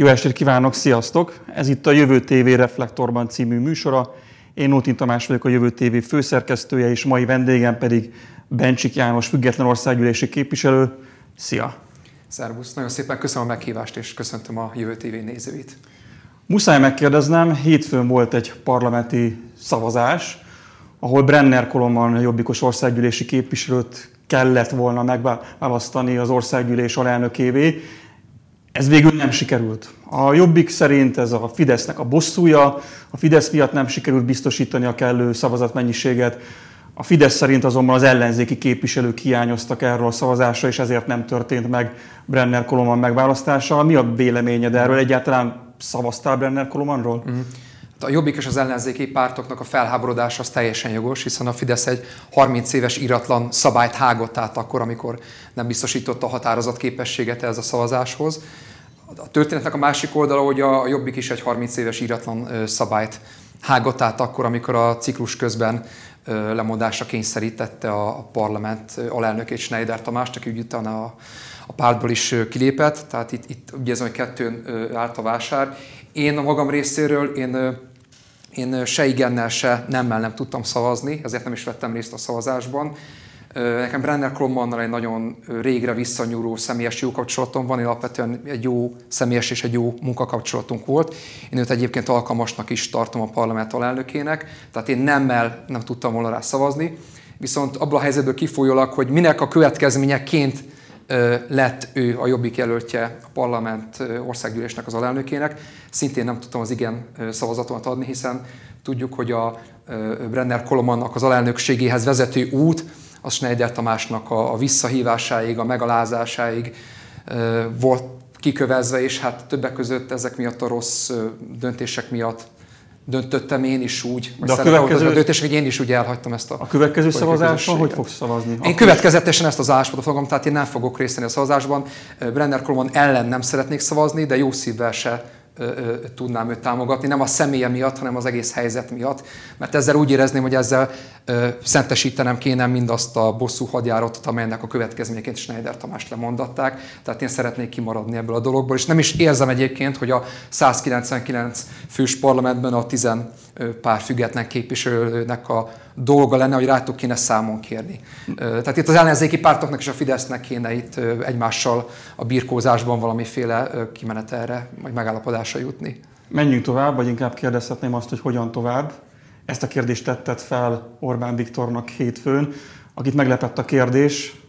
Jó estét kívánok, sziasztok! Ez itt a Jövő TV Reflektorban című műsora. Én Nótin Tamás vagyok a Jövő TV főszerkesztője, és mai vendégem pedig Bencsik János, független országgyűlési képviselő. Szia! Szervusz, nagyon szépen köszönöm a meghívást, és köszöntöm a Jövő TV nézőit. Muszáj megkérdeznem, hétfőn volt egy parlamenti szavazás, ahol Brenner Koloman jobbikos országgyűlési képviselőt kellett volna megválasztani az országgyűlés alelnökévé. Ez végül nem sikerült. A Jobbik szerint ez a Fidesznek a bosszúja, a Fidesz miatt nem sikerült biztosítani a kellő szavazatmennyiséget, a Fidesz szerint azonban az ellenzéki képviselők hiányoztak erről a szavazásra, és ezért nem történt meg Brenner Koloman megválasztása. Mi a véleményed erről? Egyáltalán szavaztál Brenner Kolomanról? Mm. A Jobbik és az ellenzéki pártoknak a felháborodása az teljesen jogos, hiszen a Fidesz egy 30 éves iratlan szabályt hágott át akkor, amikor nem biztosította a határozat képességet ez a szavazáshoz. A történetnek a másik oldala, hogy a Jobbik is egy 30 éves iratlan szabályt hágott át akkor, amikor a ciklus közben lemondásra kényszerítette a parlament alelnökét Schneider Tamást, aki utána a, a pártból is kilépett, tehát itt, itt ugye ez a kettőn állt a vásár. Én a magam részéről, én, én se igennel, se nemmel nem tudtam szavazni, ezért nem is vettem részt a szavazásban. Nekem Brenner Krommannal egy nagyon régre visszanyúló személyes jó kapcsolatom van, én alapvetően egy jó személyes és egy jó munkakapcsolatunk volt. Én őt egyébként alkalmasnak is tartom a parlament alelnökének, tehát én nemmel nem tudtam volna rá szavazni, viszont abban a helyzetből kifolyólag, hogy minek a következményeként lett ő a jobbik jelöltje a parlament országgyűlésnek az alelnökének. Szintén nem tudtam az igen szavazatomat adni, hiszen tudjuk, hogy a Brenner Kolomannak az alelnökségéhez vezető út az Schneider Tamásnak a, a visszahívásáig, a megalázásáig volt kikövezve, és hát többek között ezek miatt a rossz döntések miatt döntöttem én is úgy, De a következő... a döntés, hogy én is úgy elhagytam ezt a A következő szavazáson hogy fogsz szavazni? Én Akkor következetesen ezt az álláspontot fogom, tehát én nem fogok részt venni a szavazásban. Brenner Kolman ellen nem szeretnék szavazni, de jó szívvel se tudnám őt támogatni, nem a személye miatt, hanem az egész helyzet miatt, mert ezzel úgy érezném, hogy ezzel szentesítenem kéne mindazt a bosszú hadjáratot, amelynek a következményeként Schneider Tamást lemondatták, tehát én szeretnék kimaradni ebből a dologból, és nem is érzem egyébként, hogy a 199 fős parlamentben a 10 pár független képviselőnek a dolga lenne, hogy rátok kéne számon kérni. Tehát itt az ellenzéki pártoknak és a Fidesznek kéne itt egymással a birkózásban valamiféle kimenetelre, vagy megállapodásra jutni. Menjünk tovább, vagy inkább kérdezhetném azt, hogy hogyan tovább. Ezt a kérdést tetted fel Orbán Viktornak hétfőn, akit meglepett a kérdés,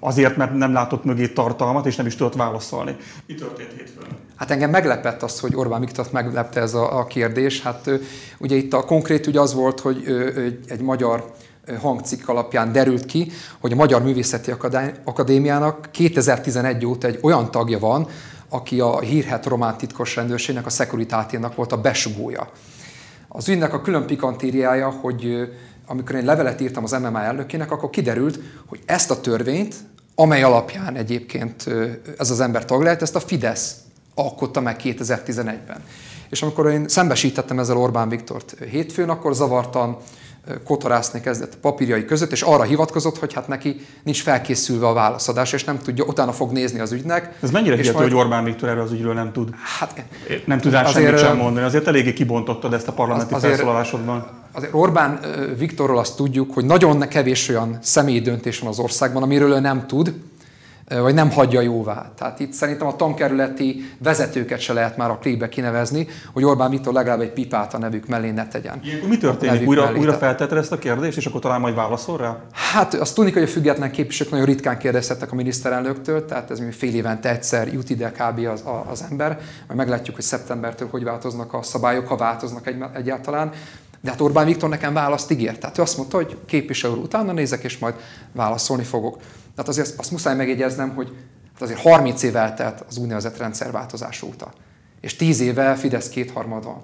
azért, mert nem látott mögé tartalmat, és nem is tudott válaszolni. Mi történt hétfőn? Hát engem meglepett az, hogy Orbán Viktor meglepte ez a, a kérdés. Hát ugye itt a konkrét ugye az volt, hogy egy magyar hangcikk alapján derült ki, hogy a Magyar Művészeti Akadémiának 2011 óta egy olyan tagja van, aki a hírhet román titkos rendőrségnek, a Securitáténak volt a besugója. Az ügynek a külön pikantériája, hogy amikor én levelet írtam az MMA elnökének, akkor kiderült, hogy ezt a törvényt, amely alapján egyébként ez az ember tag lehet, ezt a Fidesz alkotta meg 2011-ben. És amikor én szembesítettem ezzel Orbán Viktort hétfőn, akkor zavartan kotorászni kezdett a papírjai között, és arra hivatkozott, hogy hát neki nincs felkészülve a válaszadás, és nem tudja, utána fog nézni az ügynek. Ez mennyire hihető, majd... hogy Orbán Viktor erről az ügyről nem tud? Hát, nem tud azért, semmit sem mondani. Azért eléggé kibontottad ezt a parlamenti az, azért, felszólalásodban. Azért Orbán Viktorról azt tudjuk, hogy nagyon kevés olyan személyi döntés van az országban, amiről ő nem tud, vagy nem hagyja jóvá. Tehát itt szerintem a tankerületi vezetőket se lehet már a klébe kinevezni, hogy Orbán Viktor legalább egy pipát a nevük mellé ne tegyen. Ilyenkor mi történik? Újra, újra feltetted ezt a kérdést, és akkor talán majd válaszol rá? Hát azt tudni, hogy a független képviselők nagyon ritkán kérdezhettek a miniszterelnöktől, tehát ez fél évente egyszer jut ide kb. az, az ember, majd meglátjuk, hogy szeptembertől hogy változnak a szabályok, ha változnak egy, egyáltalán. De hát Orbán Viktor nekem választ ígért. Tehát ő azt mondta, hogy képviselő utána nézek, és majd válaszolni fogok. Tehát azért azt muszáj megjegyeznem, hogy hát azért 30 év eltelt az úgynevezett rendszerváltozás óta. És 10 éve Fidesz kétharmad van.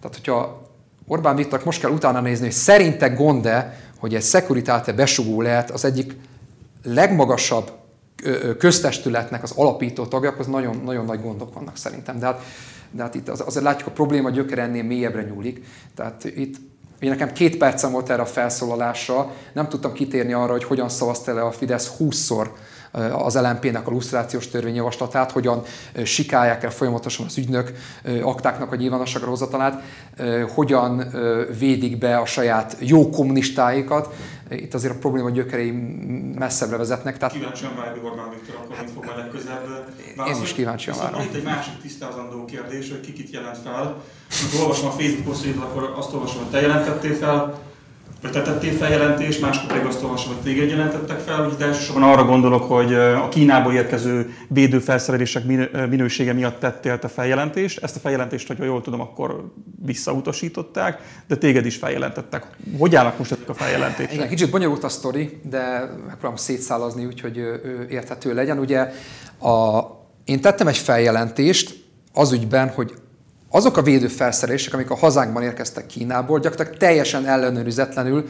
Tehát, hogyha Orbán Viktor most kell utána nézni, hogy szerinte gond-e, hogy egy szekuritáte besugó lehet az egyik legmagasabb köztestületnek az alapító tagja, az nagyon, nagyon nagy gondok vannak szerintem. De hát, de hát itt azért látjuk, a probléma gyökere ennél mélyebbre nyúlik. Tehát itt Ugye nekem két percem volt erre a felszólalásra, nem tudtam kitérni arra, hogy hogyan szavazta le a Fidesz 20-szor az LMP-nek a lusztrációs törvényjavaslatát, hogyan sikálják el folyamatosan az ügynök aktáknak a nyilvánosságra hozatalát, hogyan védik be a saját jó kommunistáikat. Itt azért a probléma gyökerei messzebbre vezetnek. Tehát... Kíváncsian várjuk Orbán Viktor, akkor hát, fog majd legközelebb Én is kíváncsian várom. Itt egy másik tisztázandó kérdés, hogy ki kit jelent fel. Amikor olvasom a Facebook posztjait, akkor azt olvasom, hogy te jelentettél fel, te tettél feljelentést, máskor pedig azt olvasom, hogy téged jelentettek fel, úgyhogy elsősorban arra gondolok, hogy a Kínából érkező védőfelszerelések minősége miatt tettél te feljelentést. Ezt a feljelentést, hogyha jól tudom, akkor visszautasították, de téged is feljelentettek. Hogy állnak most ezek a feljelentések? Igen, kicsit bonyolult a sztori, de megpróbálom szétszálazni úgy, hogy érthető legyen. Ugye a, én tettem egy feljelentést az ügyben, hogy azok a védőfelszerelések, amik a hazánkban érkeztek Kínából, gyakorlatilag teljesen ellenőrizetlenül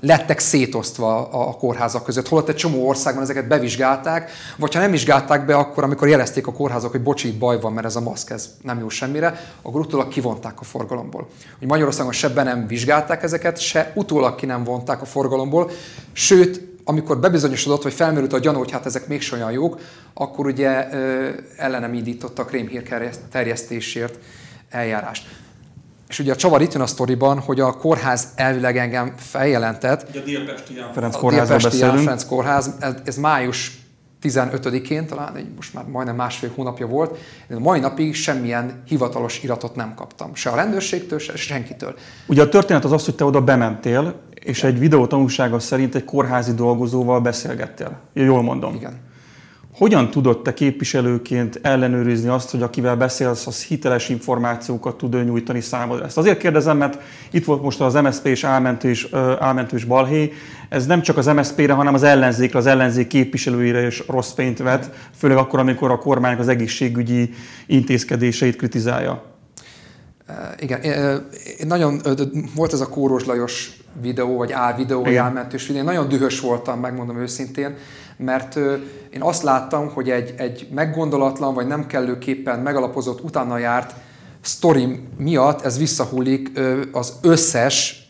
lettek szétosztva a kórházak között. Holott egy csomó országban ezeket bevizsgálták, vagy ha nem vizsgálták be, akkor amikor jelezték a kórházak, hogy bocsi, baj van, mert ez a maszk ez nem jó semmire, akkor utólag kivonták a forgalomból. Hogy Magyarországon se be nem vizsgálták ezeket, se utólag ki nem vonták a forgalomból, sőt, amikor bebizonyosodott, vagy felmerült a gyanú, hogy hát ezek még olyan jók, akkor ugye ö, ellenem indítottak rémhír terjesztésért eljárást. És ugye a csavar itt jön a sztoriban, hogy a kórház elvileg engem feljelentett. Ugye a Délpesti Ján Ferenc kórházról beszélünk. Ferenc kórház, ez, ez május 15-én, talán egy, most már majdnem másfél hónapja volt, én a mai napig semmilyen hivatalos iratot nem kaptam. Se a rendőrségtől, se senkitől. Ugye a történet az az, hogy te oda bementél, és egy videó tanulsága szerint egy kórházi dolgozóval beszélgettél. Jól mondom. Igen. Hogyan tudod te képviselőként ellenőrizni azt, hogy akivel beszélsz, az hiteles információkat tud nyújtani számodra? Ezt azért kérdezem, mert itt volt most az MSZP és álmentő és, álmentő és balhé. Ez nem csak az MSZP-re, hanem az ellenzékre, az ellenzék képviselőire is rossz fényt vet, főleg akkor, amikor a kormány az egészségügyi intézkedéseit kritizálja. Igen, nagyon volt ez a Kóros Lajos videó, vagy álvideó, vagy álmentős videó. Én nagyon dühös voltam, megmondom őszintén mert én azt láttam, hogy egy, egy meggondolatlan, vagy nem kellőképpen megalapozott, utána járt sztori miatt ez visszahullik az összes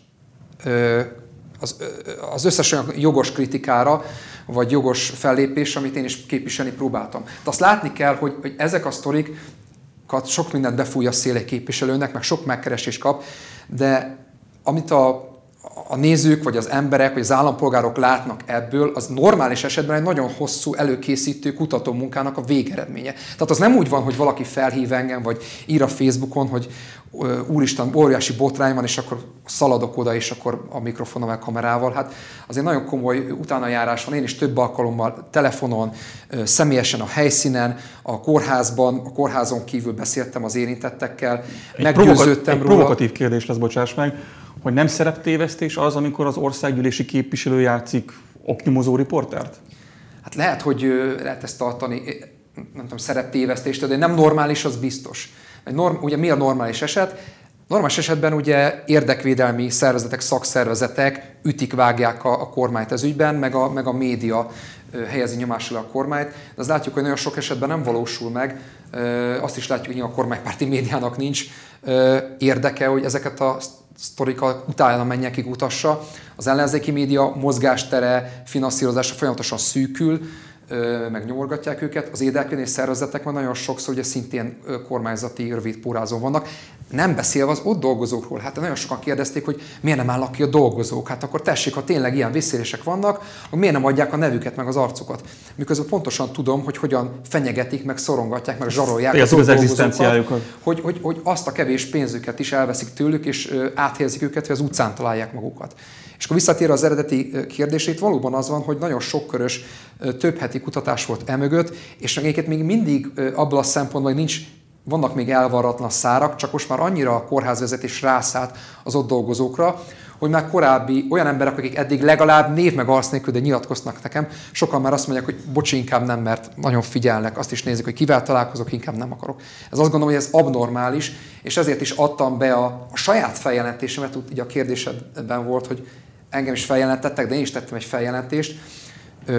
az, az összes olyan jogos kritikára, vagy jogos fellépés, amit én is képviselni próbáltam. De azt látni kell, hogy, hogy ezek a sztorikat sok mindent befúj a széle képviselőnek, meg sok megkeresést kap, de amit a a nézők, vagy az emberek, vagy az állampolgárok látnak ebből, az normális esetben egy nagyon hosszú előkészítő kutató munkának a végeredménye. Tehát az nem úgy van, hogy valaki felhív engem, vagy ír a Facebookon, hogy úristen, óriási botrány van, és akkor szaladok oda, és akkor a mikrofonom a kamerával. Hát azért nagyon komoly utánajárás van. Én is több alkalommal telefonon, személyesen a helyszínen, a kórházban, a kórházon kívül beszéltem az érintettekkel, egy meggyőződtem egy róla. provokatív kérdés lesz, bocsáss meg hogy nem szereptévesztés az, amikor az országgyűlési képviselő játszik oknyomozó riportert? Hát lehet, hogy lehet ezt tartani, nem tudom, szereptévesztést, de nem normális, az biztos. Norm, ugye mi a normális eset? Normális esetben ugye érdekvédelmi szervezetek, szakszervezetek ütik, vágják a, a kormányt ez ügyben, meg a, meg a média helyezi nyomásra a kormányt, de azt látjuk, hogy nagyon sok esetben nem valósul meg. Azt is látjuk, hogy a kormánypárti médiának nincs érdeke, hogy ezeket a sztorikat utána menjekig utassa. Az ellenzéki média mozgástere, finanszírozása folyamatosan szűkül, meg nyomorgatják őket. Az érdeklődés szervezetek van nagyon sokszor ugye szintén kormányzati rövid pórázon vannak. Nem beszélve az ott dolgozókról. Hát nagyon sokan kérdezték, hogy miért nem állnak ki a dolgozók. Hát akkor tessék, ha tényleg ilyen visszérések vannak, akkor miért nem adják a nevüket, meg az arcukat. Miközben pontosan tudom, hogy hogyan fenyegetik, meg szorongatják, meg zsarolják az, az egzisztenciájukat. Hogy, hogy, hogy, azt a kevés pénzüket is elveszik tőlük, és áthelyezik őket, hogy az utcán találják magukat. És akkor visszatérve az eredeti kérdését, valóban az van, hogy nagyon sokkörös, több heti kutatás volt emögött, és egyébként még mindig abban a szempontból, hogy nincs vannak még elvarratlan szárak, csak most már annyira a kórházvezetés rászállt az ott dolgozókra, hogy már korábbi olyan emberek, akik eddig legalább név meg arc nélkül, de nyilatkoznak nekem, sokan már azt mondják, hogy bocsi, inkább nem, mert nagyon figyelnek, azt is nézik, hogy kivel találkozok, inkább nem akarok. Ez azt gondolom, hogy ez abnormális, és ezért is adtam be a, a saját feljelentésemet, úgy a kérdésedben volt, hogy engem is feljelentettek, de én is tettem egy feljelentést,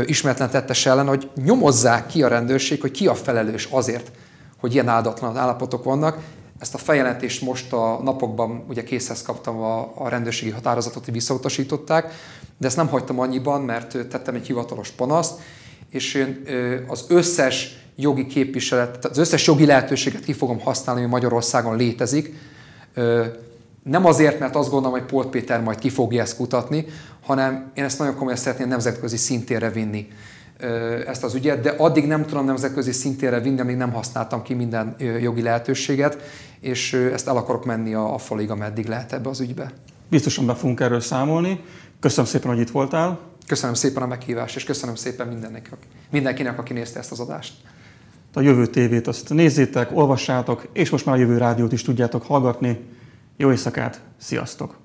ismeretlen tettes ellen, hogy nyomozzák ki a rendőrség, hogy ki a felelős azért, hogy ilyen áldatlan állapotok vannak. Ezt a feljelentést most a napokban ugye készhez kaptam a, a rendőrségi határozatot, hogy visszautasították, de ezt nem hagytam annyiban, mert tettem egy hivatalos panaszt, és én az összes jogi képviselet, az összes jogi lehetőséget ki fogom használni, ami Magyarországon létezik. Nem azért, mert azt gondolom, hogy Polt Péter majd ki fogja ezt kutatni, hanem én ezt nagyon komolyan szeretném nemzetközi szintére vinni ezt az ügyet, de addig nem tudom nemzetközi szintére vinni, amíg nem használtam ki minden jogi lehetőséget, és ezt el akarok menni a, a falig, ameddig lehet ebbe az ügybe. Biztosan be fogunk erről számolni. Köszönöm szépen, hogy itt voltál. Köszönöm szépen a meghívást, és köszönöm szépen mindenkinek, mindenkinek aki nézte ezt az adást. A jövő tévét azt nézzétek, olvassátok, és most már a jövő rádiót is tudjátok hallgatni. Jó éjszakát, sziasztok!